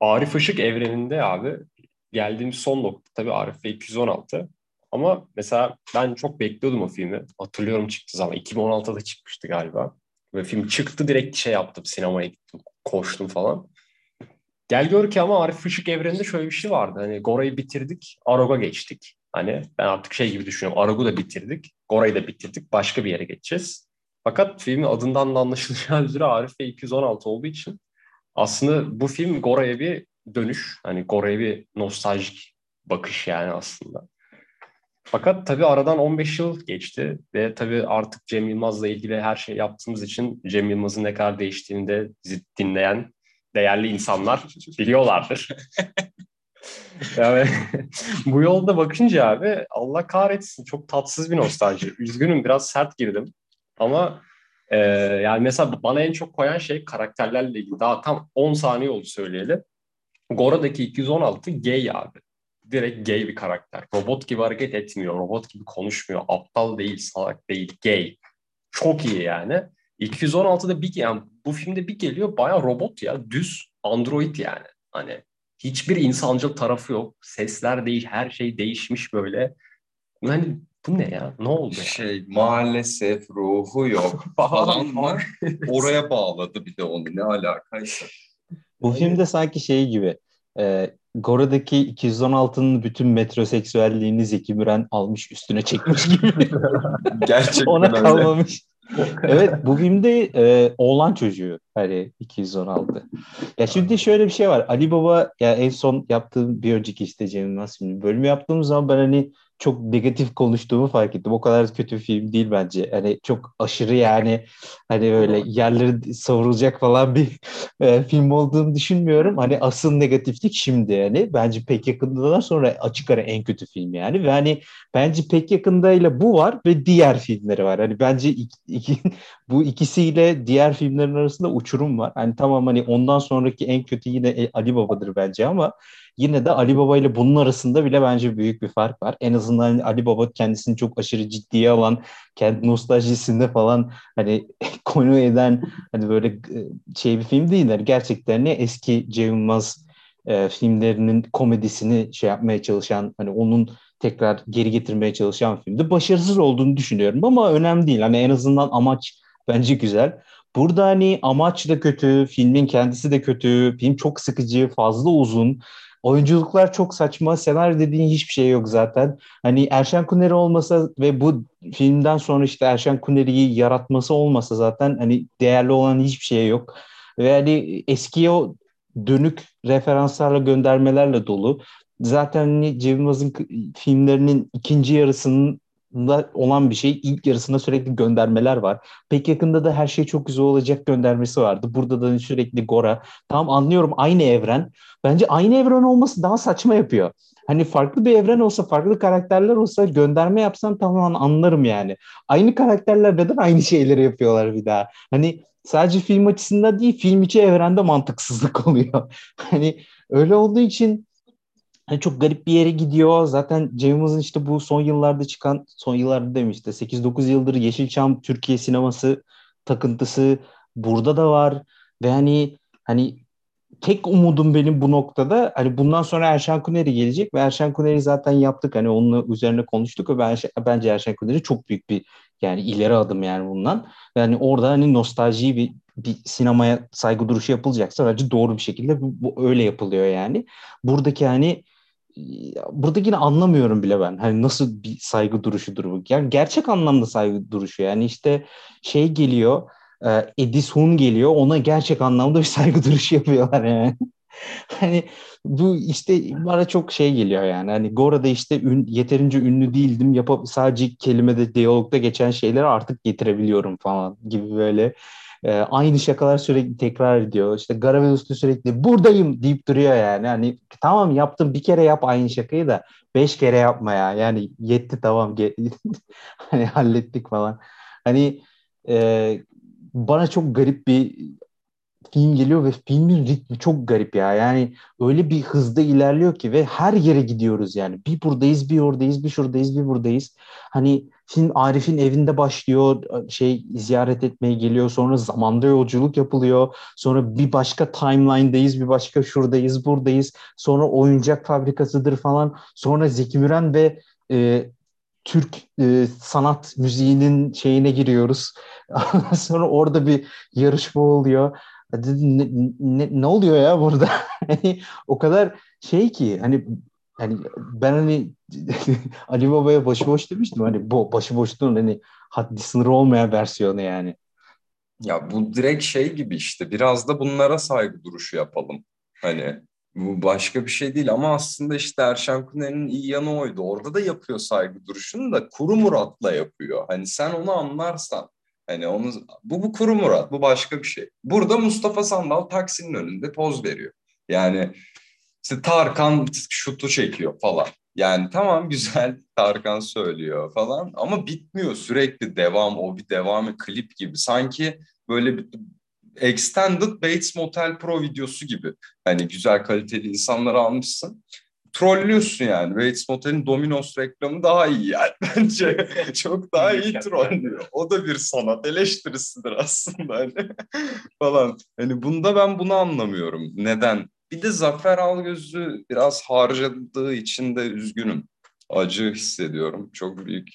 Arif Işık evreninde abi geldiğimiz son nokta tabii Arif ve 216. Ama mesela ben çok bekliyordum o filmi. Hatırlıyorum çıktı zaman. 2016'da çıkmıştı galiba. Ve film çıktı direkt şey yaptım. Sinemaya gittim. Koştum falan. Gel gör ki ama Arif Işık evreninde şöyle bir şey vardı. Hani Gora'yı bitirdik. Arog'a geçtik. Hani ben artık şey gibi düşünüyorum. Arog'u da bitirdik. Gora'yı da bitirdik. Başka bir yere geçeceğiz. Fakat filmin adından da anlaşılacağı üzere Arif ve 216 olduğu için aslında bu film Gora'ya bir dönüş. Hani Gora'ya bir nostaljik bakış yani aslında. Fakat tabii aradan 15 yıl geçti ve tabii artık Cem Yılmaz'la ilgili her şey yaptığımız için Cem Yılmaz'ın ne kadar değiştiğini de dinleyen değerli insanlar biliyorlardır. yani bu yolda bakınca abi Allah kahretsin çok tatsız bir nostalji. Üzgünüm biraz sert girdim. Ama e, yani mesela bana en çok koyan şey karakterlerle ilgili. Daha tam 10 saniye oldu söyleyelim. Gora'daki 216 gay abi. Direkt gay bir karakter. Robot gibi hareket etmiyor. Robot gibi konuşmuyor. Aptal değil, salak değil. Gay. Çok iyi yani. 216'da bir yani bu filmde bir geliyor baya robot ya. Düz android yani. Hani hiçbir insancıl tarafı yok. Sesler değil, her şey değişmiş böyle. Hani bu ne ya? Ne oldu ya? Şey maalesef ruhu yok falan var. Oraya bağladı bir de onu ne alakaysa. Bu filmde sanki şey gibi e, Gora'daki 216'nın bütün metroseksüelliğini Zeki Müren almış üstüne çekmiş gibi. Gerçekten Ona öyle. kalmamış. evet bu filmde e, oğlan çocuğu hani 216. Ya şimdi şöyle bir şey var. Ali Baba ya en son yaptığım bir önceki işte Cem Yılmaz filmi bölümü yaptığım zaman ben hani çok negatif konuştuğumu fark ettim. O kadar kötü bir film değil bence. Hani çok aşırı yani hani böyle yerleri savrulacak falan bir e, film olduğunu düşünmüyorum. Hani asıl negatiflik şimdi yani. Bence pek yakındadan sonra açık ara en kötü film yani. Ve hani bence pek yakındayla bu var ve diğer filmleri var. Hani bence iki, iki, bu ikisiyle diğer filmlerin arasında uçurum var. Hani tamam hani ondan sonraki en kötü yine Ali Baba'dır bence ama yine de Ali Baba ile bunun arasında bile bence büyük bir fark var. En azından Ali Baba kendisini çok aşırı ciddiye alan, kendi nostaljisinde falan hani konu eden hani böyle e, şey bir film değil. Gerçekten ne eski Cem Yılmaz e, filmlerinin komedisini şey yapmaya çalışan hani onun tekrar geri getirmeye çalışan filmde başarısız olduğunu düşünüyorum ama önemli değil. Hani en azından amaç bence güzel. Burada hani amaç da kötü, filmin kendisi de kötü, film çok sıkıcı, fazla uzun. Oyunculuklar çok saçma. Senaryo dediğin hiçbir şey yok zaten. Hani Erşen Kuneri olmasa ve bu filmden sonra işte Erşen Kuneri'yi yaratması olmasa zaten hani değerli olan hiçbir şey yok. Ve hani eskiye dönük referanslarla göndermelerle dolu. Zaten hani Cem filmlerinin ikinci yarısının olan bir şey. İlk yarısında sürekli göndermeler var. Pek yakında da her şey çok güzel olacak göndermesi vardı. Burada da sürekli Gora. Tamam anlıyorum aynı evren. Bence aynı evren olması daha saçma yapıyor. Hani farklı bir evren olsa, farklı karakterler olsa gönderme yapsan tamam anlarım yani. Aynı karakterler neden aynı şeyleri yapıyorlar bir daha? Hani sadece film açısından değil, film içi evrende mantıksızlık oluyor. hani öyle olduğu için hani çok garip bir yere gidiyor. Zaten Cem Yılmaz'ın işte bu son yıllarda çıkan, son yıllarda demişti 8-9 yıldır Yeşilçam Türkiye sineması takıntısı burada da var. Ve hani hani tek umudum benim bu noktada hani bundan sonra Erşen Kuneri gelecek ve Erşen Kuneri zaten yaptık hani onun üzerine konuştuk ve ben, bence Erşen Kuneri çok büyük bir yani ileri adım yani bundan. Yani orada hani nostalji bir bir sinemaya saygı duruşu yapılacaksa bence doğru bir şekilde bu, bu öyle yapılıyor yani. Buradaki hani buradakini anlamıyorum bile ben. Hani nasıl bir saygı duruşudur bu? Yani gerçek anlamda saygı duruşu. Yani işte şey geliyor, e, Edison geliyor, ona gerçek anlamda bir saygı duruşu yapıyorlar yani. hani bu işte bana çok şey geliyor yani. Hani Gora'da işte ün, yeterince ünlü değildim. Yapıp sadece kelimede, diyalogda geçen şeyleri artık getirebiliyorum falan gibi böyle e, aynı şakalar sürekli tekrar ediyor. İşte Garavel Usta sürekli buradayım deyip duruyor yani. Hani tamam yaptım bir kere yap aynı şakayı da beş kere yapma ya. Yani yetti tamam hani hallettik falan. Hani e, bana çok garip bir film geliyor ve filmin ritmi çok garip ya. Yani öyle bir hızda ilerliyor ki ve her yere gidiyoruz yani. Bir buradayız, bir oradayız, bir şuradayız, bir buradayız. Hani film Arif'in evinde başlıyor, şey ziyaret etmeye geliyor. Sonra zamanda yolculuk yapılıyor. Sonra bir başka timeline'dayız, bir başka şuradayız, buradayız. Sonra oyuncak fabrikasıdır falan. Sonra Zeki Müren ve e, Türk e, sanat müziğinin şeyine giriyoruz. sonra orada bir yarışma oluyor ne, ne, ne oluyor ya burada? hani o kadar şey ki hani hani ben hani Ali Baba'ya başıboş demiştim. Hani bu başıboşluğun hani haddi sınırı olmayan versiyonu yani. Ya bu direkt şey gibi işte biraz da bunlara saygı duruşu yapalım. Hani bu başka bir şey değil ama aslında işte Erşen Kuner'in iyi yanı oydu. Orada da yapıyor saygı duruşunu da kuru muratla yapıyor. Hani sen onu anlarsan Hani onu bu bu kuru Murat, bu başka bir şey. Burada Mustafa Sandal taksinin önünde poz veriyor. Yani işte Tarkan şutu çekiyor falan. Yani tamam güzel Tarkan söylüyor falan ama bitmiyor sürekli devam o bir devamı klip gibi. Sanki böyle bir Extended Bates Motel Pro videosu gibi. Hani güzel kaliteli insanları almışsın trollüyorsun yani. Bates Motel'in Domino's reklamı daha iyi yani bence. Çok daha iyi trollüyor. O da bir sanat eleştirisidir aslında hani falan. Hani bunda ben bunu anlamıyorum. Neden? Bir de Zafer Algöz'ü biraz harcadığı için de üzgünüm. Acı hissediyorum. Çok büyük.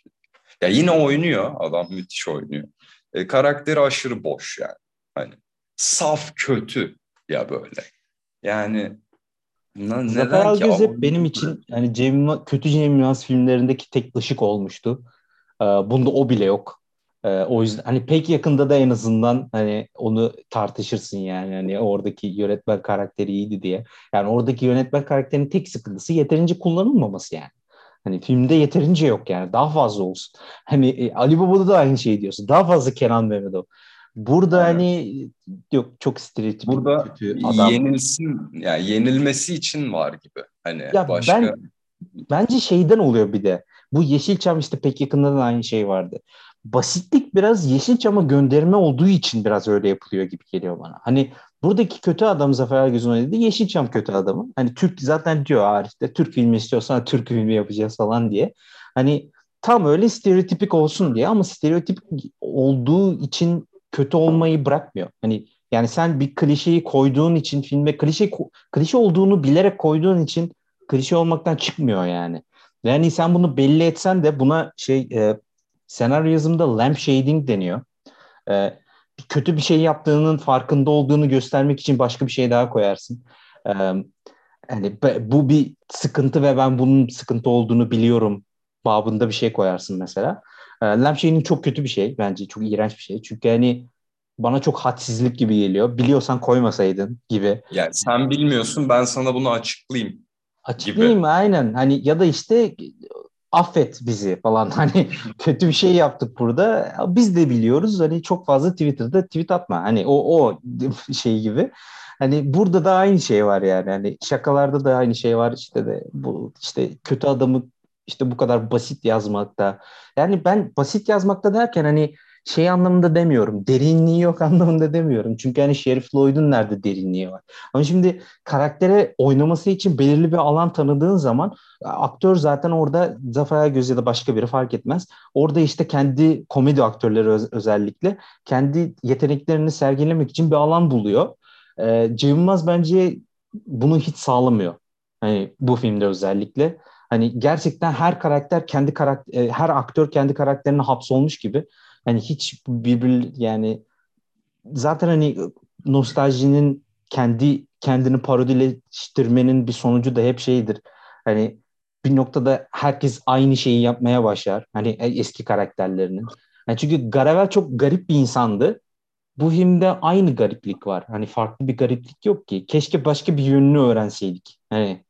Ya yine oynuyor. Adam müthiş oynuyor. E, karakteri aşırı boş yani. Hani saf kötü ya böyle. Yani ne, Zafer Algöz hep benim için yani Cem, kötü Cem Yılmaz filmlerindeki tek ışık olmuştu. Ee, bunda o bile yok. Ee, o yüzden hani pek yakında da en azından hani onu tartışırsın yani hani oradaki yönetmen karakteri iyiydi diye. Yani oradaki yönetmen karakterinin tek sıkıntısı yeterince kullanılmaması yani. Hani filmde yeterince yok yani. Daha fazla olsun. Hani e, Ali Baba'da da aynı şeyi diyorsun. Daha fazla Kenan Mehmetov. Burada evet. hani yok çok stereotip Burada kötü adam. yenilsin yani yenilmesi için var gibi. Hani ya başka ben bence şeyden oluyor bir de. Bu Yeşilçam işte pek yakında da aynı şey vardı. Basitlik biraz Yeşilçam'a gönderme olduğu için biraz öyle yapılıyor gibi geliyor bana. Hani buradaki kötü adam Zafer Algöz'ün oynadığı Yeşilçam kötü adamı. Hani Türk zaten diyor Arif'te Türk filmi istiyorsan Türk filmi yapacağız falan diye. Hani tam öyle stereotipik olsun diye ama stereotipik olduğu için kötü olmayı bırakmıyor. Hani yani sen bir klişeyi koyduğun için filme klişe klişe olduğunu bilerek koyduğun için klişe olmaktan çıkmıyor yani. Yani sen bunu belli etsen de buna şey e, senaryo yazımında lamp shading deniyor. E, kötü bir şey yaptığının farkında olduğunu göstermek için başka bir şey daha koyarsın. E, yani bu bir sıkıntı ve ben bunun sıkıntı olduğunu biliyorum babında bir şey koyarsın mesela. E, lampshading çok kötü bir şey bence. Çok iğrenç bir şey. Çünkü hani bana çok hadsizlik gibi geliyor. Biliyorsan koymasaydın gibi. Yani sen bilmiyorsun ben sana bunu açıklayayım. Açıklayayım gibi. aynen. Hani ya da işte affet bizi falan. Hani kötü bir şey yaptık burada. Biz de biliyoruz. Hani çok fazla Twitter'da tweet atma. Hani o o şey gibi. Hani burada da aynı şey var yani. Hani şakalarda da aynı şey var. İşte de bu işte kötü adamı işte bu kadar basit yazmakta. Yani ben basit yazmakta derken hani şey anlamında demiyorum. Derinliği yok anlamında demiyorum. Çünkü hani Sheriff Lloyd'un nerede derinliği var. Ama şimdi karaktere oynaması için belirli bir alan tanıdığın zaman aktör zaten orada Zafer Algöz ya da başka biri fark etmez. Orada işte kendi komedi aktörleri öz- özellikle kendi yeteneklerini sergilemek için bir alan buluyor. Ee, Cem bence bunu hiç sağlamıyor. Hani bu filmde özellikle. Hani gerçekten her karakter kendi karakter e, her aktör kendi karakterine hapsolmuş gibi. Hani hiç birbir yani zaten hani nostaljinin kendi kendini parodileştirmenin bir sonucu da hep şeydir. Hani bir noktada herkes aynı şeyi yapmaya başlar. Hani eski karakterlerinin. Yani çünkü Garavel çok garip bir insandı. Bu filmde aynı gariplik var. Hani farklı bir gariplik yok ki. Keşke başka bir yönünü öğrenseydik. Hani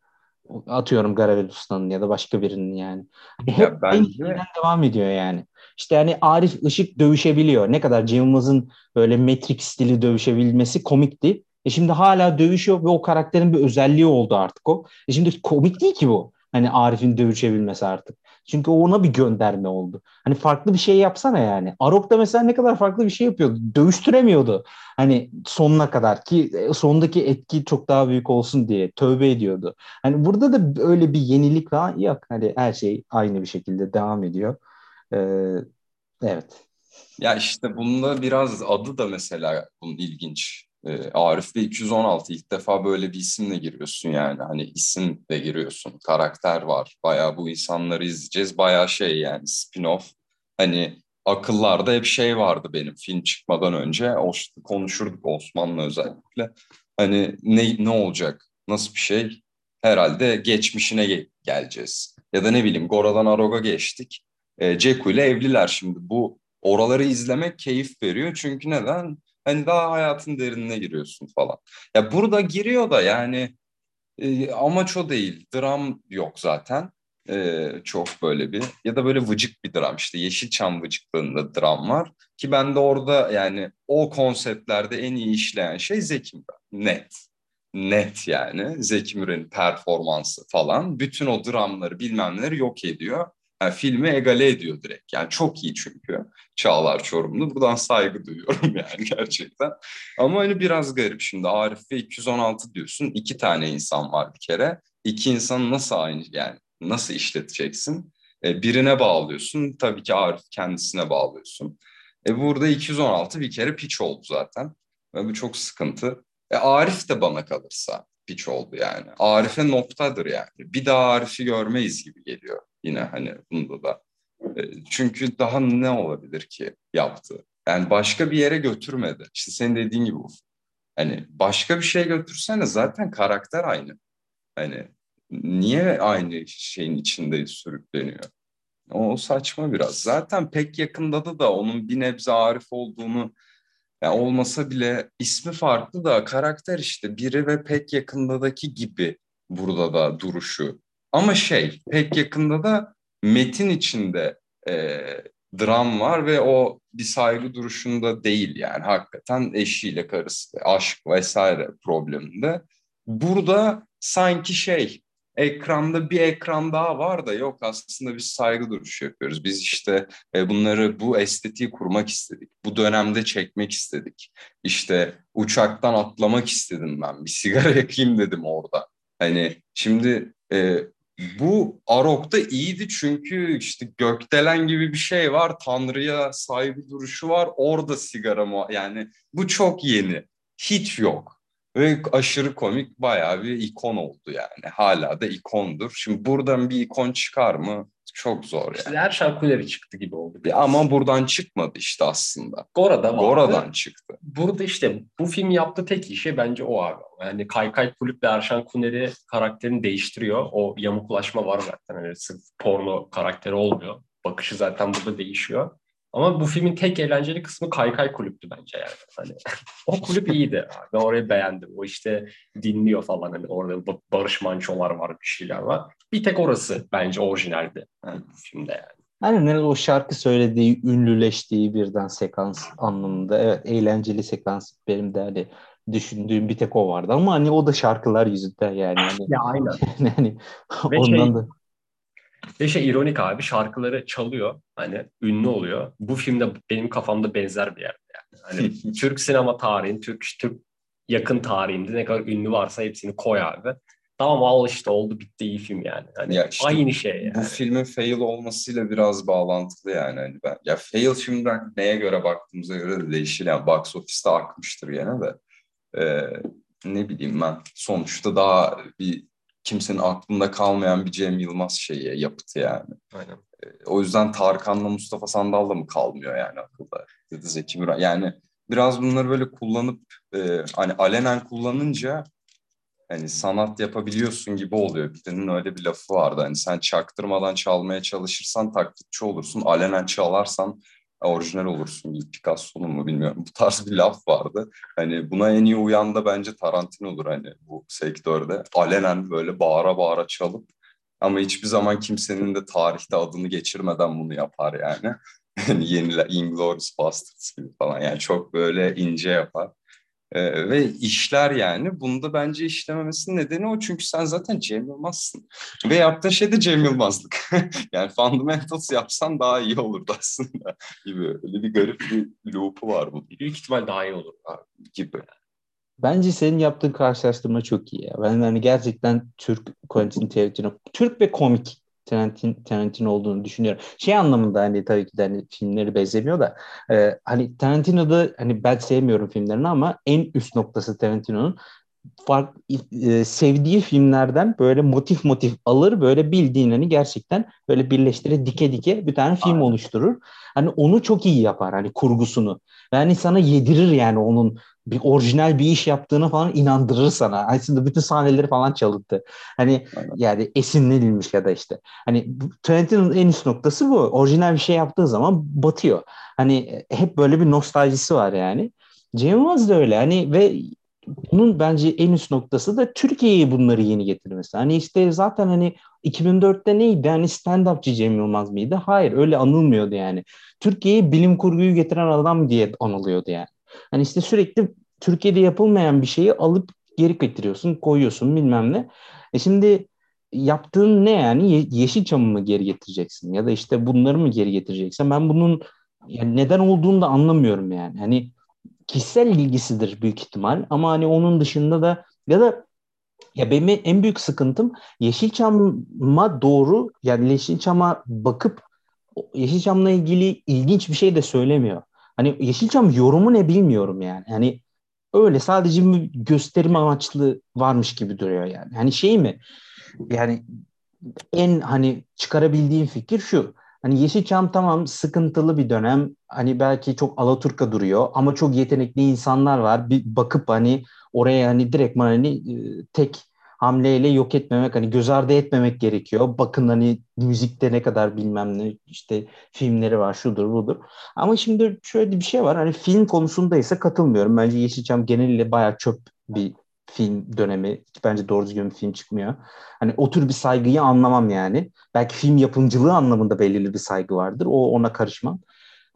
atıyorum Garavel Usta'nın ya da başka birinin yani. Hep ya bence... devam ediyor yani. İşte yani Arif Işık dövüşebiliyor. Ne kadar Cem böyle metrik stili dövüşebilmesi komikti. E şimdi hala dövüşüyor ve o karakterin bir özelliği oldu artık o. E şimdi komik değil ki bu. Hani Arif'in dövüşebilmesi artık. Çünkü ona bir gönderme oldu. Hani farklı bir şey yapsana yani. Arok da mesela ne kadar farklı bir şey yapıyordu. Dövüştüremiyordu. Hani sonuna kadar ki e, sondaki etki çok daha büyük olsun diye tövbe ediyordu. Hani burada da öyle bir yenilik var yok. Hani her şey aynı bir şekilde devam ediyor. Ee, evet. Ya işte bunda biraz adı da mesela bunun ilginç. E, Arif'te 216 ilk defa böyle bir isimle giriyorsun yani. Hani isim de giriyorsun. Karakter var. Bayağı bu insanları izleyeceğiz. Bayağı şey yani spin-off. Hani akıllarda hep şey vardı benim film çıkmadan önce. O konuşurduk Osmanlı özellikle. Hani ne, ne olacak? Nasıl bir şey? Herhalde geçmişine ge- geleceğiz. Ya da ne bileyim Gora'dan Arog'a geçtik. E, Ceku ile evliler şimdi. Bu oraları izlemek keyif veriyor. Çünkü neden? Hani daha hayatın derinine giriyorsun falan. Ya burada giriyor da yani e, amaç o değil. Dram yok zaten. E, çok böyle bir ya da böyle vıcık bir dram işte Yeşilçam vıcıklığında dram var ki ben de orada yani o konseptlerde en iyi işleyen şey Zeki. Net. Net yani. Zeki Müren'in performansı falan bütün o dramları bilmem neleri yok ediyor. Yani filmi egale ediyor direkt. Yani çok iyi çünkü Çağlar Çorumlu. Buradan saygı duyuyorum yani gerçekten. Ama hani biraz garip şimdi Arif ve 216 diyorsun. iki tane insan var bir kere. İki insan nasıl aynı yani nasıl işleteceksin? E, birine bağlıyorsun. Tabii ki Arif kendisine bağlıyorsun. E, burada 216 bir kere piç oldu zaten. Ve bu çok sıkıntı. E, Arif de bana kalırsa piç oldu yani. Arif'e noktadır yani. Bir daha Arif'i görmeyiz gibi geliyor yine hani bunda da. E, çünkü daha ne olabilir ki yaptı? Yani başka bir yere götürmedi. İşte senin dediğin gibi Hani başka bir şey götürsene zaten karakter aynı. Hani niye aynı şeyin içinde sürükleniyor? O saçma biraz. Zaten pek yakında da da onun bir nebze Arif olduğunu yani olmasa bile ismi farklı da karakter işte biri ve pek yakındadaki gibi burada da duruşu. Ama şey pek yakında da metin içinde e, dram var ve o bir saygı duruşunda değil yani hakikaten eşiyle karısı aşk vesaire probleminde. Burada sanki şey ekranda bir ekran daha var da yok aslında biz saygı duruşu yapıyoruz. Biz işte e, bunları bu estetiği kurmak istedik. Bu dönemde çekmek istedik. İşte uçaktan atlamak istedim ben. Bir sigara yakayım dedim orada. Hani şimdi e, bu Arok'ta iyiydi çünkü işte gökdelen gibi bir şey var. Tanrı'ya saygı duruşu var. Orada sigara mı? Yani bu çok yeni. Hiç yok. Ve aşırı komik bayağı bir ikon oldu yani. Hala da ikondur. Şimdi buradan bir ikon çıkar mı? Çok zor yani. İşte her şarkıları çıktı gibi oldu. Biraz. Ama buradan çıkmadı işte aslında. Gora'da vardı. Gora'dan çıktı. Burada işte bu film yaptığı tek işi bence o abi. Yani Kaykay Kulüp ve Erşan Kuneri karakterini değiştiriyor. O yamuklaşma var zaten. Yani sırf porno karakteri olmuyor. Bakışı zaten burada değişiyor. Ama bu filmin tek eğlenceli kısmı Kaykay Kulüp'tü bence yani. Hani o kulüp iyiydi. Ben orayı beğendim. O işte dinliyor falan. Hani orada Barış Mançolar var, bir şeyler var. Bir tek orası bence orijinaldi yani bu filmde yani. Aynen o şarkı söylediği, ünlüleştiği birden sekans anlamında. Evet eğlenceli sekans benim de hani düşündüğüm bir tek o vardı ama hani o da şarkılar yüzünden yani. Hani, ya aynen. yani Ve ondan şey, da Ve şey ironik abi şarkıları çalıyor hani ünlü oluyor. Bu filmde benim kafamda benzer bir yerde yani. Hani Türk sinema tarihinin, Türk Türk yakın tarihinde ne kadar ünlü varsa hepsini koy abi. Tamam al işte oldu bitti iyi film yani. Hani Ya işte aynı şey yani. Bu filmin fail olmasıyla biraz bağlantılı yani. Hani ben, ya fail şimdiden neye göre baktığımıza göre de değişir. Yani box office'te akmıştır gene de. Ee, ne bileyim ben. Sonuçta daha bir kimsenin aklında kalmayan bir Cem Yılmaz şeyi yapıtı yani. Aynen. O yüzden Tarkan'la Mustafa Sandal'la mı kalmıyor yani akılda? Dedi Zeki Müren. Yani biraz bunları böyle kullanıp e, hani alenen kullanınca hani sanat yapabiliyorsun gibi oluyor. Birinin öyle bir lafı vardı. Hani sen çaktırmadan çalmaya çalışırsan taklitçi olursun. Alenen çalarsan orijinal olursun gibi Picasso'nun mu bilmiyorum. Bu tarz bir laf vardı. Hani buna en iyi uyan da bence Tarantino olur hani bu sektörde. Alenen böyle bağıra bağıra çalıp ama hiçbir zaman kimsenin de tarihte adını geçirmeden bunu yapar yani. Yani yeniler Inglourious Basterds gibi falan yani çok böyle ince yapar. Ee, ve işler yani. Bunda bence işlememesinin nedeni o. Çünkü sen zaten Cem Yılmaz'sın. Ve yaptığın şey de Cem Yılmaz'lık. yani Fundamentals yapsan daha iyi olurdu aslında gibi. Öyle bir garip bir loop'u var bu. Büyük ihtimal daha iyi olur. Gibi. Bence senin yaptığın karşılaştırma çok iyi ya. Ben hani gerçekten Türk Quentin Tarantino, Türk ve komik Tarantino, Tarantino olduğunu düşünüyorum. Şey anlamında hani tabii ki de hani filmleri benzemiyor da e, hani Tarantino'da hani ben sevmiyorum filmlerini ama en üst noktası Tarantino'nun fark, e, sevdiği filmlerden böyle motif motif alır böyle bildiğin hani gerçekten böyle birleştirir dike dike bir tane film Aynen. oluşturur. Hani onu çok iyi yapar hani kurgusunu. Yani sana yedirir yani onun bir orijinal bir iş yaptığını falan inandırır sana. Aslında bütün sahneleri falan çalıntı. Hani Aynen. yani esinlenilmiş ya da işte. Hani Tarantino'nun en üst noktası bu. Orijinal bir şey yaptığı zaman batıyor. Hani hep böyle bir nostaljisi var yani. Cem Yılmaz da öyle. Hani ve bunun bence en üst noktası da Türkiye'ye bunları yeni getirmesi. Hani işte zaten hani 2004'te neydi? Hani stand-upçı Cem Yılmaz mıydı? Hayır öyle anılmıyordu yani. Türkiye'ye bilim kurguyu getiren adam diye anılıyordu yani. Hani işte sürekli Türkiye'de yapılmayan bir şeyi alıp geri getiriyorsun, koyuyorsun bilmem ne. E şimdi yaptığın ne yani? Ye- Yeşilçam'ı mı geri getireceksin? Ya da işte bunları mı geri getireceksin? Ben bunun yani neden olduğunu da anlamıyorum yani. Hani kişisel ilgisidir büyük ihtimal ama hani onun dışında da ya da ya benim en büyük sıkıntım Yeşilçam'a doğru yani Yeşilçam'a bakıp Yeşilçam'la ilgili ilginç bir şey de söylemiyor. Hani Yeşilçam yorumu ne bilmiyorum yani. Yani öyle sadece bir gösterim amaçlı varmış gibi duruyor yani. Hani şey mi? Yani en hani çıkarabildiğim fikir şu. Hani Yeşilçam tamam sıkıntılı bir dönem. Hani belki çok Alaturka duruyor ama çok yetenekli insanlar var. Bir bakıp hani oraya hani direkt hani e, tek hamleyle yok etmemek hani göz ardı etmemek gerekiyor. Bakın hani müzikte ne kadar bilmem ne işte filmleri var şudur budur. Ama şimdi şöyle bir şey var hani film konusunda ise katılmıyorum. Bence Yeşilçam geneliyle bayağı çöp bir film dönemi. Bence doğru düzgün bir film çıkmıyor. Hani o tür bir saygıyı anlamam yani. Belki film yapımcılığı anlamında belirli bir saygı vardır. O ona karışmam.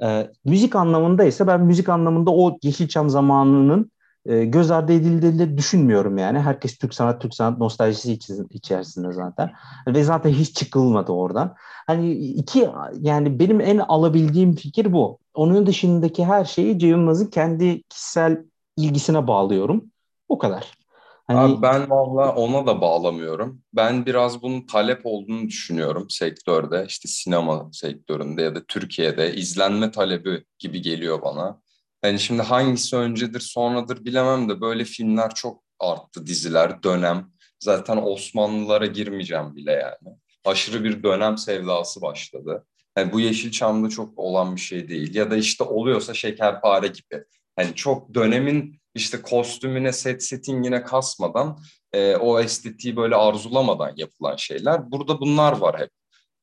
Ee, müzik anlamında ise ben müzik anlamında o Yeşilçam zamanının e, göz ardı edildiğini düşünmüyorum yani. Herkes Türk sanat, Türk sanat nostaljisi içerisinde zaten. Ve zaten hiç çıkılmadı oradan. Hani iki yani benim en alabildiğim fikir bu. Onun dışındaki her şeyi Cem kendi kişisel ilgisine bağlıyorum. O kadar. Hani... Abi ben valla ona da bağlamıyorum. Ben biraz bunun talep olduğunu düşünüyorum sektörde. işte sinema sektöründe ya da Türkiye'de izlenme talebi gibi geliyor bana. Yani şimdi hangisi öncedir sonradır bilemem de böyle filmler çok arttı diziler, dönem. Zaten Osmanlılara girmeyeceğim bile yani. Aşırı bir dönem sevdası başladı. Yani bu Yeşilçam'da çok olan bir şey değil. Ya da işte oluyorsa şekerpare gibi. Hani çok dönemin işte kostümüne, set settingine kasmadan, e, o estetiği böyle arzulamadan yapılan şeyler. Burada bunlar var hep.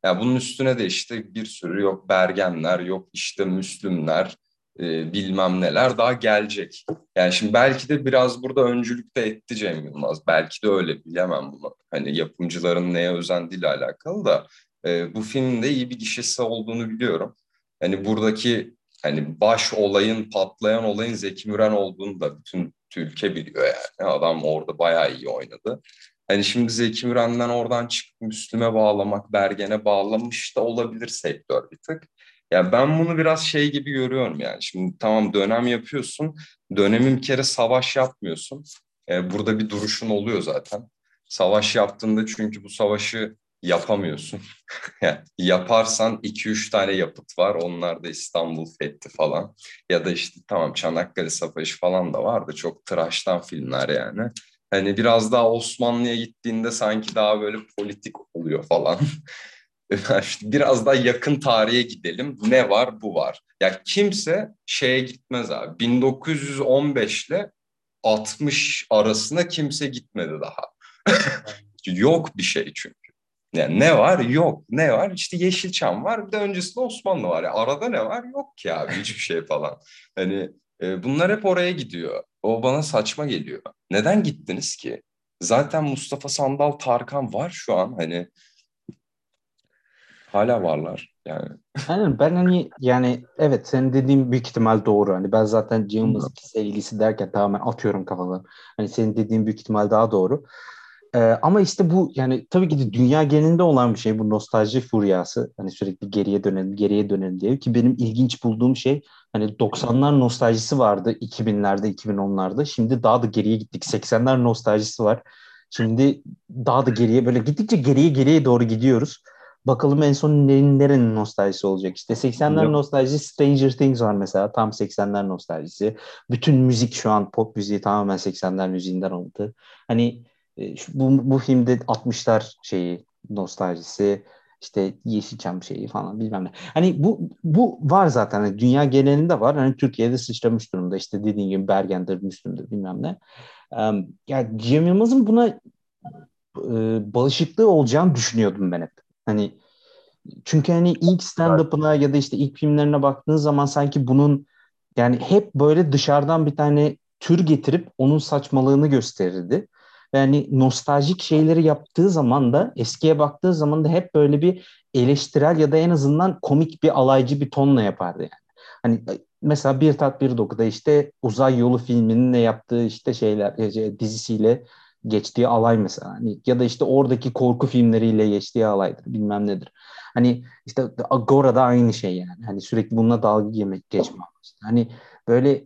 Yani bunun üstüne de işte bir sürü yok Bergenler, yok işte Müslümler, e, bilmem neler daha gelecek. Yani şimdi belki de biraz burada öncülük de etti Cem Yılmaz. Belki de öyle bilemem bunu. Hani yapımcıların neye özendiğiyle alakalı da e, bu filmin de iyi bir gişesi olduğunu biliyorum. Hani buradaki hani baş olayın, patlayan olayın Zeki Müren olduğunu da bütün ülke biliyor yani. Adam orada bayağı iyi oynadı. Hani şimdi Zeki Müren'den oradan çıkıp Müslüme bağlamak, Bergen'e bağlamış da olabilir sektör bir tık. Ya ben bunu biraz şey gibi görüyorum yani. Şimdi tamam dönem yapıyorsun. Dönemin bir kere savaş yapmıyorsun. Ee, burada bir duruşun oluyor zaten. Savaş yaptığında çünkü bu savaşı yapamıyorsun. yani yaparsan 2-3 tane yapıt var. Onlar da İstanbul Fethi falan. Ya da işte tamam Çanakkale Savaşı falan da vardı. Çok tıraştan filmler yani. Hani biraz daha Osmanlı'ya gittiğinde sanki daha böyle politik oluyor falan. biraz daha yakın tarihe gidelim. Ne var? Bu var. Ya kimse şeye gitmez abi. 1915 ile 60 arasında kimse gitmedi daha. Yok bir şey çünkü. Yani ne var? Yok. Ne var? İşte Yeşilçam var. Bir de öncesinde Osmanlı var. Yani arada ne var? Yok ki abi hiçbir şey falan. Hani e, bunlar hep oraya gidiyor. O bana saçma geliyor. Neden gittiniz ki? Zaten Mustafa Sandal Tarkan var şu an. Hani Hala varlar. Yani Aynen ben hani yani evet senin dediğin büyük ihtimal doğru. Hani ben zaten Cem Yılmaz sevgilisi derken tamamen atıyorum kafadan. Hani senin dediğin büyük ihtimal daha doğru. Ee, ama işte bu yani tabii ki de dünya genelinde olan bir şey bu nostalji furyası. Hani sürekli geriye dönelim, geriye dönelim diye ki benim ilginç bulduğum şey hani 90'lar nostaljisi vardı 2000'lerde, 2010'larda. Şimdi daha da geriye gittik. 80'ler nostaljisi var. Şimdi daha da geriye böyle gittikçe geriye geriye doğru gidiyoruz. Bakalım en son nerenin, nerenin nostaljisi olacak. İşte 80'ler Yok. nostaljisi Stranger Things var mesela. Tam 80'ler nostaljisi. Bütün müzik şu an pop müziği tamamen 80'ler müziğinden alındı. Hani bu, bu filmde 60'lar şeyi nostaljisi işte Yeşilçam şeyi falan bilmem ne. Hani bu bu var zaten. Hani dünya genelinde var. Hani Türkiye'de sıçramış durumda. İşte dediğin gibi Bergen'dir, Müslüm'dür bilmem ne. Em, ya Cem Yılmaz'ın buna e, bağışıklığı olacağını düşünüyordum ben hep. Hani çünkü hani ilk stand-up'ına ya da işte ilk filmlerine baktığın zaman sanki bunun yani hep böyle dışarıdan bir tane tür getirip onun saçmalığını gösterirdi. Yani nostaljik şeyleri yaptığı zaman da eskiye baktığı zaman da hep böyle bir eleştirel ya da en azından komik bir alaycı bir tonla yapardı yani. Hani mesela Bir Tat Bir Doku'da işte Uzay Yolu filminin ne yaptığı işte şeyler e, dizisiyle geçtiği alay mesela. Hani ya da işte oradaki korku filmleriyle geçtiği alaydır bilmem nedir. Hani işte Agora'da aynı şey yani. Hani sürekli bununla dalga yemek geçme. Hani böyle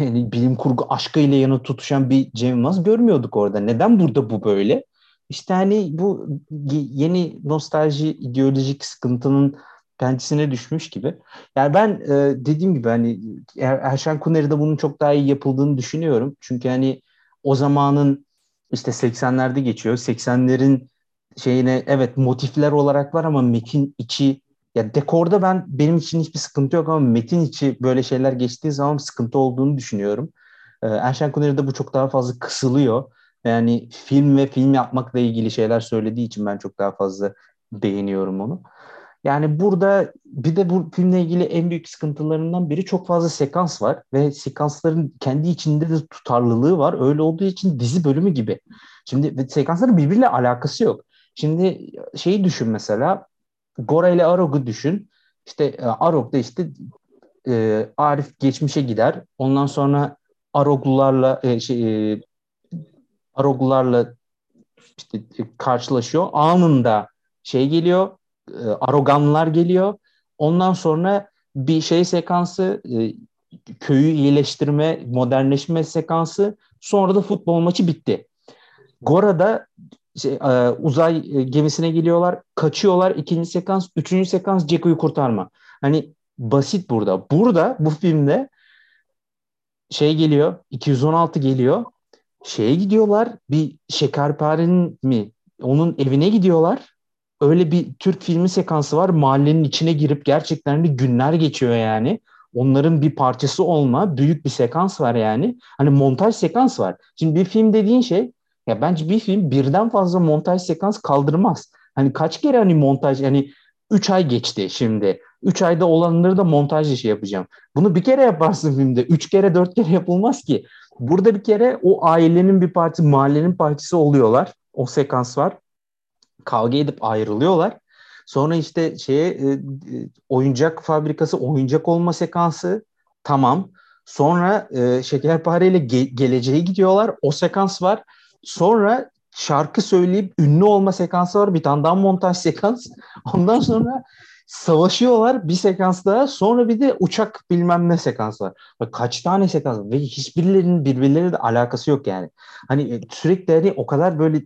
yani bilim kurgu aşkıyla yanı tutuşan bir Cem Yılmaz görmüyorduk orada. Neden burada bu böyle? İşte hani bu yeni nostalji ideolojik sıkıntının pençesine düşmüş gibi. Yani ben e, dediğim gibi hani Er- Erşen Kuneri'de bunun çok daha iyi yapıldığını düşünüyorum. Çünkü hani o zamanın işte 80'lerde geçiyor. 80'lerin şeyine evet motifler olarak var ama metin içi ya dekorda ben benim için hiçbir sıkıntı yok ama metin içi böyle şeyler geçtiği zaman sıkıntı olduğunu düşünüyorum. Ee, Erşen Kuneri'de bu çok daha fazla kısılıyor. Yani film ve film yapmakla ilgili şeyler söylediği için ben çok daha fazla beğeniyorum onu. Yani burada bir de bu filmle ilgili en büyük sıkıntılarından biri çok fazla sekans var ve sekansların kendi içinde de tutarlılığı var. Öyle olduğu için dizi bölümü gibi. Şimdi sekansların birbiriyle alakası yok. Şimdi şeyi düşün mesela Gora ile Arog'u düşün. İşte e, Arog'da işte e, Arif geçmişe gider. Ondan sonra Aroglularla e, şey, e, Aroglularla işte e, karşılaşıyor. Anında şey geliyor. E, Aroganlar geliyor. Ondan sonra bir şey sekansı e, köyü iyileştirme, modernleşme sekansı. Sonra da futbol maçı bitti. Gora'da şey, e, uzay e, gemisine geliyorlar, kaçıyorlar. İkinci sekans, üçüncü sekans Ceku'yu kurtarma. Hani basit burada. Burada bu filmde şey geliyor, 216 geliyor. Şeye gidiyorlar, bir şekerparenin mi? Onun evine gidiyorlar. Öyle bir Türk filmi sekansı var. Mahallenin içine girip gerçekten de günler geçiyor yani. Onların bir parçası olma, büyük bir sekans var yani. Hani montaj sekans var. Şimdi bir film dediğin şey ya bence bir film birden fazla montaj sekans kaldırmaz. Hani kaç kere hani montaj yani 3 ay geçti şimdi. 3 ayda olanları da montaj işi yapacağım. Bunu bir kere yaparsın filmde. 3 kere 4 kere yapılmaz ki. Burada bir kere o ailenin bir parçası, mahallenin parçası oluyorlar. O sekans var. Kavga edip ayrılıyorlar. Sonra işte şeye e, oyuncak fabrikası oyuncak olma sekansı tamam. Sonra e, şekerpareyle ge- geleceğe gidiyorlar. O sekans var. Sonra şarkı söyleyip ünlü olma sekansı var. Bir tane daha montaj sekans. Ondan sonra savaşıyorlar bir sekans daha. Sonra bir de uçak bilmem ne sekans var. Bak kaç tane sekans var. Ve hiçbirilerinin birbirleriyle de alakası yok yani. Hani sürekli hani o kadar böyle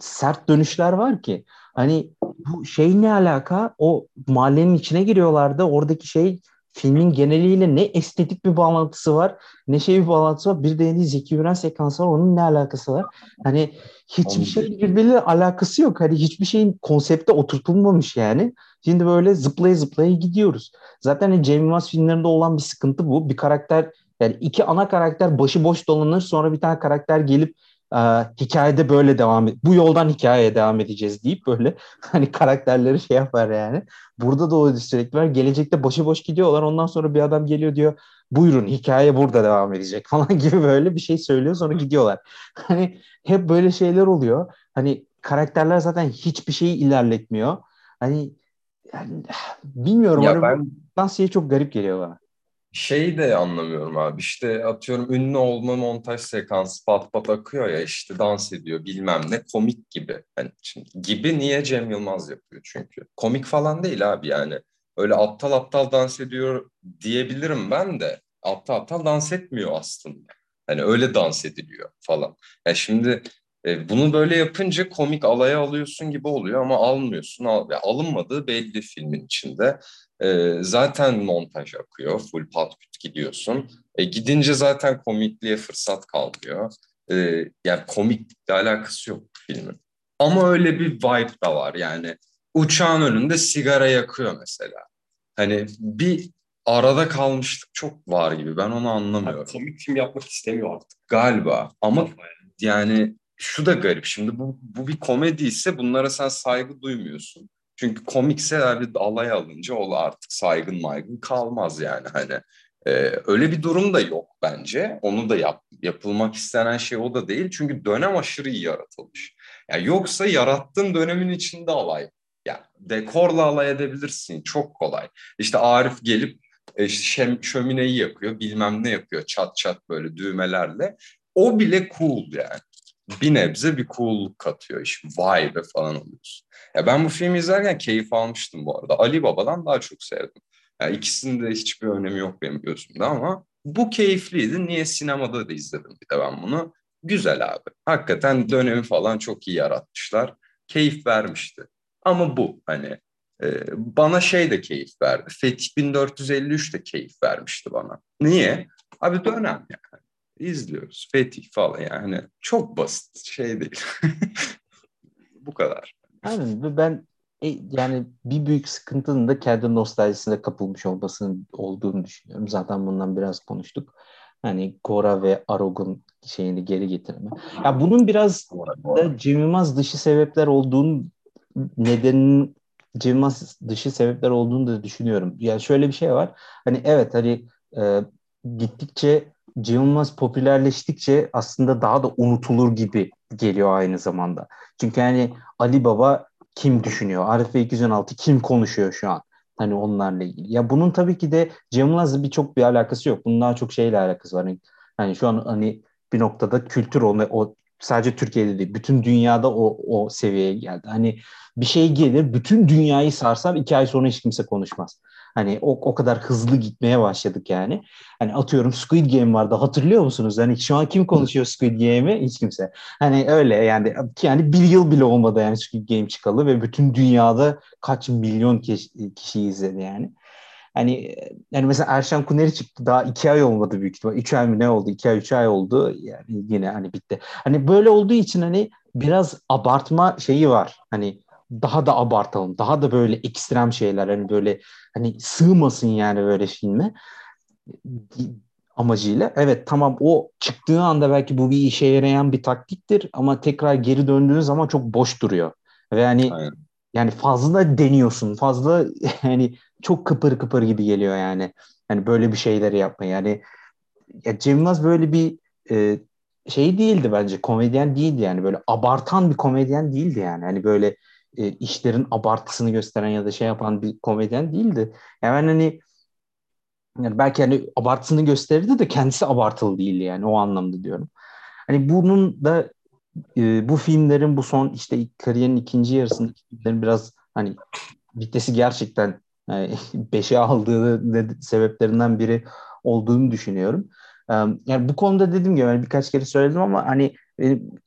sert dönüşler var ki. Hani bu şey ne alaka? O mahallenin içine giriyorlardı. Oradaki şey filmin geneliyle ne estetik bir bağlantısı var ne şey bir bağlantısı var. Bir de yeni Zeki Müren sekansı var. Onun ne alakası var? Hani hiçbir şeyin birbiriyle alakası yok. Hani hiçbir şeyin konsepte oturtulmamış yani. Şimdi böyle zıplaya zıplaya gidiyoruz. Zaten hani Cem Yılmaz filmlerinde olan bir sıkıntı bu. Bir karakter yani iki ana karakter başıboş dolanır sonra bir tane karakter gelip e, hikayede böyle devam et. Bu yoldan hikayeye devam edeceğiz deyip böyle hani karakterleri şey yapar yani. Burada da o sürekli var. Gelecekte başıboş gidiyorlar. Ondan sonra bir adam geliyor diyor buyurun hikaye burada devam edecek falan gibi böyle bir şey söylüyor sonra gidiyorlar. Hani hep böyle şeyler oluyor. Hani karakterler zaten hiçbir şeyi ilerletmiyor. Hani yani bilmiyorum. Ya hani ben Dansiye çok garip geliyor bana. Şeyi de anlamıyorum abi işte atıyorum ünlü olma montaj sekansı pat pat akıyor ya işte dans ediyor bilmem ne komik gibi. Hani şimdi gibi niye Cem Yılmaz yapıyor çünkü. Komik falan değil abi yani. Öyle aptal aptal dans ediyor diyebilirim ben de. Aptal aptal dans etmiyor aslında. Hani öyle dans ediliyor falan. Ya şimdi e, bunu böyle yapınca komik alaya alıyorsun gibi oluyor ama almıyorsun. Al, alınmadığı belli filmin içinde. E, zaten montaj akıyor. Full pat küt gidiyorsun. E, gidince zaten komikliğe fırsat kalmıyor. E, yani komiklikle alakası yok filmin. Ama öyle bir vibe da var yani. Uçağın önünde sigara yakıyor mesela. Hani bir arada kalmışlık çok var gibi. Ben onu anlamıyorum. Yani komik film yapmak istemiyor artık. Galiba. Ama yani şu da garip. Şimdi bu, bu bir komedi ise bunlara sen saygı duymuyorsun. Çünkü komikse abi alay alınca o artık saygın maygın kalmaz yani hani. Ee, öyle bir durum da yok bence. Onu da yap, yapılmak istenen şey o da değil. Çünkü dönem aşırı iyi yaratılmış. Yani yoksa yarattığın dönemin içinde alay. Yani dekorla alay edebilirsin. Çok kolay. İşte Arif gelip e, şem, şömineyi yakıyor, bilmem ne yapıyor çat çat böyle düğmelerle. O bile cool yani. Bir nebze bir cool'luk katıyor iş. Vay be falan oluyorsun. Ya ben bu filmi izlerken keyif almıştım bu arada. Ali Baba'dan daha çok sevdim. Yani ikisinin de hiçbir önemi yok benim gözümde ama bu keyifliydi. Niye sinemada da izledim bir de ben bunu. Güzel abi. Hakikaten dönemi falan çok iyi yaratmışlar. Keyif vermişti. Ama bu hani e, bana şey de keyif verdi. Fetih 1453 de keyif vermişti bana. Niye? Abi dönem yani. İzliyoruz. Fetih falan yani. Çok basit şey değil. bu kadar. Aynen ben e, yani bir büyük sıkıntının da kendi nostaljisine kapılmış olmasının olduğunu düşünüyorum. Zaten bundan biraz konuştuk. Hani Gora ve Arog'un şeyini geri getirme. Ya bunun biraz da Cem dışı sebepler olduğunu nedenin Cem dışı sebepler olduğunu da düşünüyorum. Yani şöyle bir şey var. Hani evet hani e, gittikçe Cem Yılmaz popülerleştikçe aslında daha da unutulur gibi geliyor aynı zamanda. Çünkü hani Ali Baba kim düşünüyor? Arife 216 kim konuşuyor şu an? Hani onlarla ilgili. Ya bunun tabii ki de Cem Yılmaz'la birçok bir alakası yok. Bunun daha çok şeyle alakası var. Hani, hani şu an hani bir noktada kültür o, o sadece Türkiye'de değil bütün dünyada o, o seviyeye geldi. Hani bir şey gelir bütün dünyayı sarsar iki ay sonra hiç kimse konuşmaz. Hani o, o kadar hızlı gitmeye başladık yani. Hani atıyorum Squid Game vardı hatırlıyor musunuz? Hani şu an kim konuşuyor Squid Game'i? Hiç kimse. Hani öyle yani yani bir yıl bile olmadı yani Squid Game çıkalı ve bütün dünyada kaç milyon kişi, kişi izledi yani. Hani yani mesela Erşan Kuneri çıktı daha iki ay olmadı büyük ihtimal. Üç ay mı ne oldu? İki ay, üç ay oldu. Yani yine hani bitti. Hani böyle olduğu için hani biraz abartma şeyi var. Hani daha da abartalım. Daha da böyle ekstrem şeyler hani böyle hani sığmasın yani böyle filme amacıyla. Evet tamam o çıktığı anda belki bu bir işe yarayan bir taktiktir ama tekrar geri döndüğün zaman çok boş duruyor. Ve yani Aynen. yani fazla deniyorsun. Fazla yani çok kıpır kıpır gibi geliyor yani. Yani böyle bir şeyleri yapma yani. Ya Cem Yılmaz böyle bir e, şey değildi bence. Komedyen değildi yani. Böyle abartan bir komedyen değildi yani. Hani böyle e, işlerin abartısını gösteren ya da şey yapan bir komedyen değildi. Yani hani yani belki hani abartısını gösterirdi de kendisi abartılı değildi yani o anlamda diyorum. Hani bunun da e, bu filmlerin bu son işte kariyerin ikinci yarısındaki filmlerin biraz hani vitesi gerçekten yani beşe aldığı sebeplerinden biri olduğunu düşünüyorum. Yani bu konuda dediğim gibi yani birkaç kere söyledim ama hani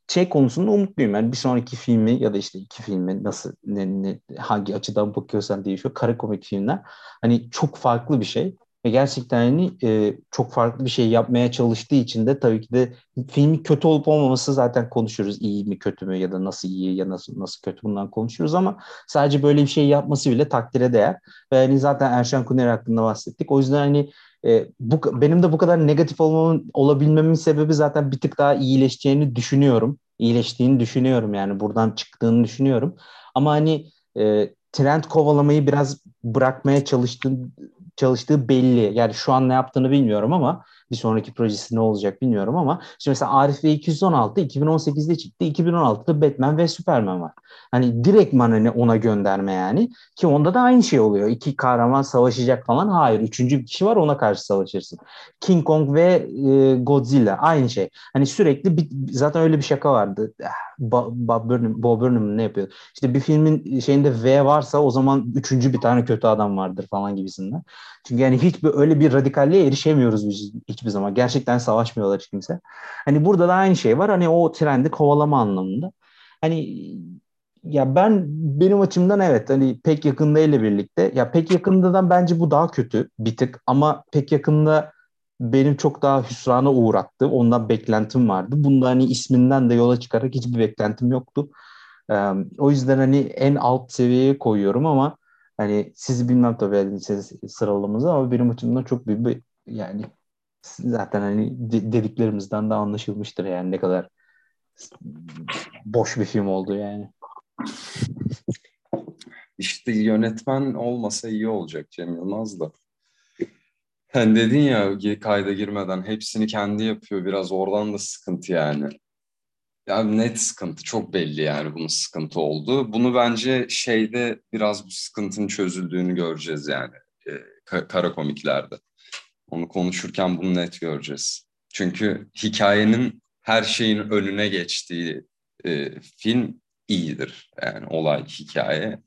şey konusunda umutluyum. Yani bir sonraki filmi ya da işte iki filmi nasıl ne, ne, hangi açıdan bakıyorsan değişiyor. Kara komik filmler hani çok farklı bir şey. Ve gerçekten hani e, çok farklı bir şey yapmaya çalıştığı için de tabii ki de filmi kötü olup olmaması zaten konuşuruz. İyi mi kötü mü ya da nasıl iyi ya nasıl nasıl kötü bundan konuşuruz ama sadece böyle bir şey yapması bile takdire değer. Ve hani zaten Erşan Kuner hakkında bahsettik. O yüzden hani e, bu benim de bu kadar negatif olmamın olabilmemin sebebi zaten bir tık daha iyileşeceğini düşünüyorum. İyileştiğini düşünüyorum yani buradan çıktığını düşünüyorum. Ama hani e, trend kovalamayı biraz bırakmaya çalıştığım çalıştığı belli. Yani şu an ne yaptığını bilmiyorum ama Bir sonraki projesi ne olacak bilmiyorum ama şimdi mesela Arif ve 216 2018'de çıktı. 2016'da Batman ve Superman var. Hani direktman hani ona gönderme yani. Ki onda da aynı şey oluyor. İki kahraman savaşacak falan. Hayır. Üçüncü bir kişi var ona karşı savaşırsın. King Kong ve e, Godzilla aynı şey. Hani sürekli bir, zaten öyle bir şaka vardı. Bob Burnham, ne yapıyor? İşte bir filmin şeyinde V varsa o zaman üçüncü bir tane kötü adam vardır falan gibisinden. Çünkü yani hiç öyle bir radikalliğe erişemiyoruz biz hiçbir zaman. Gerçekten savaşmıyorlar hiç kimse. Hani burada da aynı şey var. Hani o trendi kovalama anlamında. Hani ya ben benim açımdan evet hani pek yakında ile birlikte ya pek yakındadan bence bu daha kötü bir tık ama pek yakında benim çok daha hüsrana uğrattı. Ondan beklentim vardı. Bunda hani isminden de yola çıkarak hiçbir beklentim yoktu. Ee, o yüzden hani en alt seviyeye koyuyorum ama hani sizi bilmem tabii sıralamamızı ama benim açımdan çok büyük bir yani zaten hani dediklerimizden de anlaşılmıştır yani ne kadar boş bir film oldu yani. İşte yönetmen olmasa iyi olacak Cem Yılmaz da. Sen dedin ya kayda girmeden hepsini kendi yapıyor. Biraz oradan da sıkıntı yani. Ya net sıkıntı. Çok belli yani bunun sıkıntı olduğu. Bunu bence şeyde biraz bu sıkıntının çözüldüğünü göreceğiz yani. E, kara komiklerde. Onu konuşurken bunu net göreceğiz. Çünkü hikayenin her şeyin önüne geçtiği e, film iyidir. Yani olay, hikaye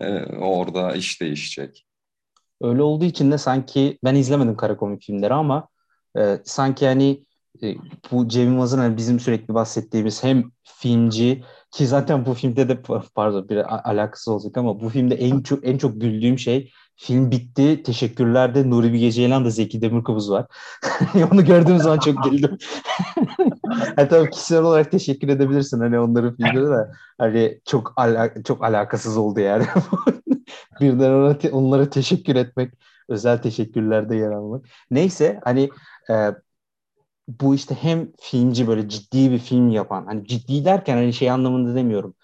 e, orada iş değişecek. Öyle olduğu için de sanki ben izlemedim kara komik filmleri ama e, sanki hani e, bu Cem Yılmaz'ın hani bizim sürekli bahsettiğimiz hem filmci ki zaten bu filmde de pardon bir alakası olacak ama bu filmde en çok en çok güldüğüm şey film bitti. Teşekkürler Nuri Bilge Ceylan da Zeki Demirkubuz var. Onu gördüğüm zaman çok güldüm. yani tabii kişisel olarak teşekkür edebilirsin hani onların filmleri de hani çok ala çok alakasız oldu yani. Birden ona te- onlara teşekkür etmek, özel teşekkürlerde yer almak. Neyse hani e, bu işte hem filmci böyle ciddi bir film yapan hani ciddi derken hani şey anlamında demiyorum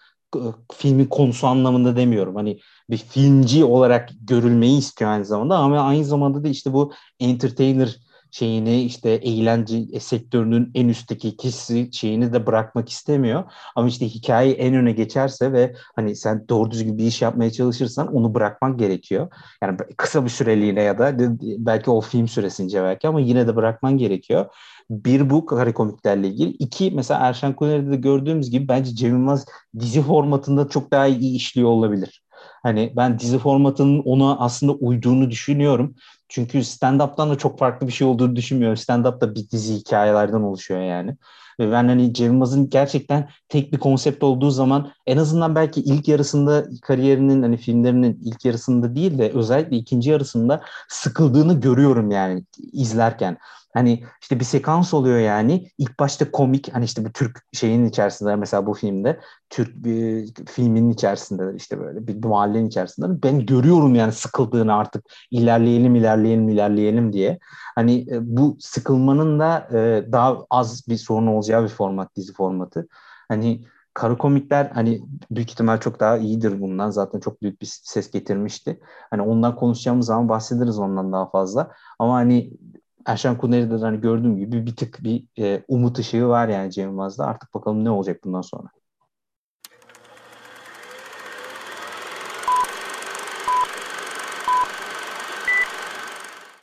filmin konusu anlamında demiyorum. Hani bir filmci olarak görülmeyi istiyor aynı zamanda ama aynı zamanda da işte bu entertainer şeyini işte eğlence sektörünün en üstteki kişi şeyini de bırakmak istemiyor. Ama işte hikaye en öne geçerse ve hani sen doğru düzgün bir iş yapmaya çalışırsan onu bırakmak gerekiyor. Yani kısa bir süreliğine ya da belki o film süresince belki ama yine de bırakman gerekiyor. Bir bu kare komiklerle ilgili. İki mesela Erşen Kuner'de de gördüğümüz gibi bence Cem Yılmaz dizi formatında çok daha iyi işliyor olabilir. Hani ben dizi formatının ona aslında uyduğunu düşünüyorum. Çünkü stand-up'tan da çok farklı bir şey olduğunu düşünmüyorum. Stand-up da bir dizi hikayelerden oluşuyor yani. Ve ben hani Cem Yılmaz'ın gerçekten tek bir konsept olduğu zaman en azından belki ilk yarısında kariyerinin hani filmlerinin ilk yarısında değil de özellikle ikinci yarısında sıkıldığını görüyorum yani izlerken. Hani işte bir sekans oluyor yani. İlk başta komik hani işte bu Türk şeyin içerisinde mesela bu filmde Türk bir filmin içerisinde işte böyle bir mahallenin içerisinde ben görüyorum yani sıkıldığını artık ilerleyelim ilerleyelim ilerleyelim diye. Hani e, bu sıkılmanın da e, daha az bir sorun olacağı bir format dizi formatı. Hani kara komikler hani büyük ihtimal çok daha iyidir bundan. Zaten çok büyük bir ses getirmişti. Hani ondan konuşacağımız zaman bahsederiz ondan daha fazla. Ama hani Erşen Kuneri'de hani gördüğüm gibi bir tık bir e, umut ışığı var yani Cem Yılmaz'da. Artık bakalım ne olacak bundan sonra.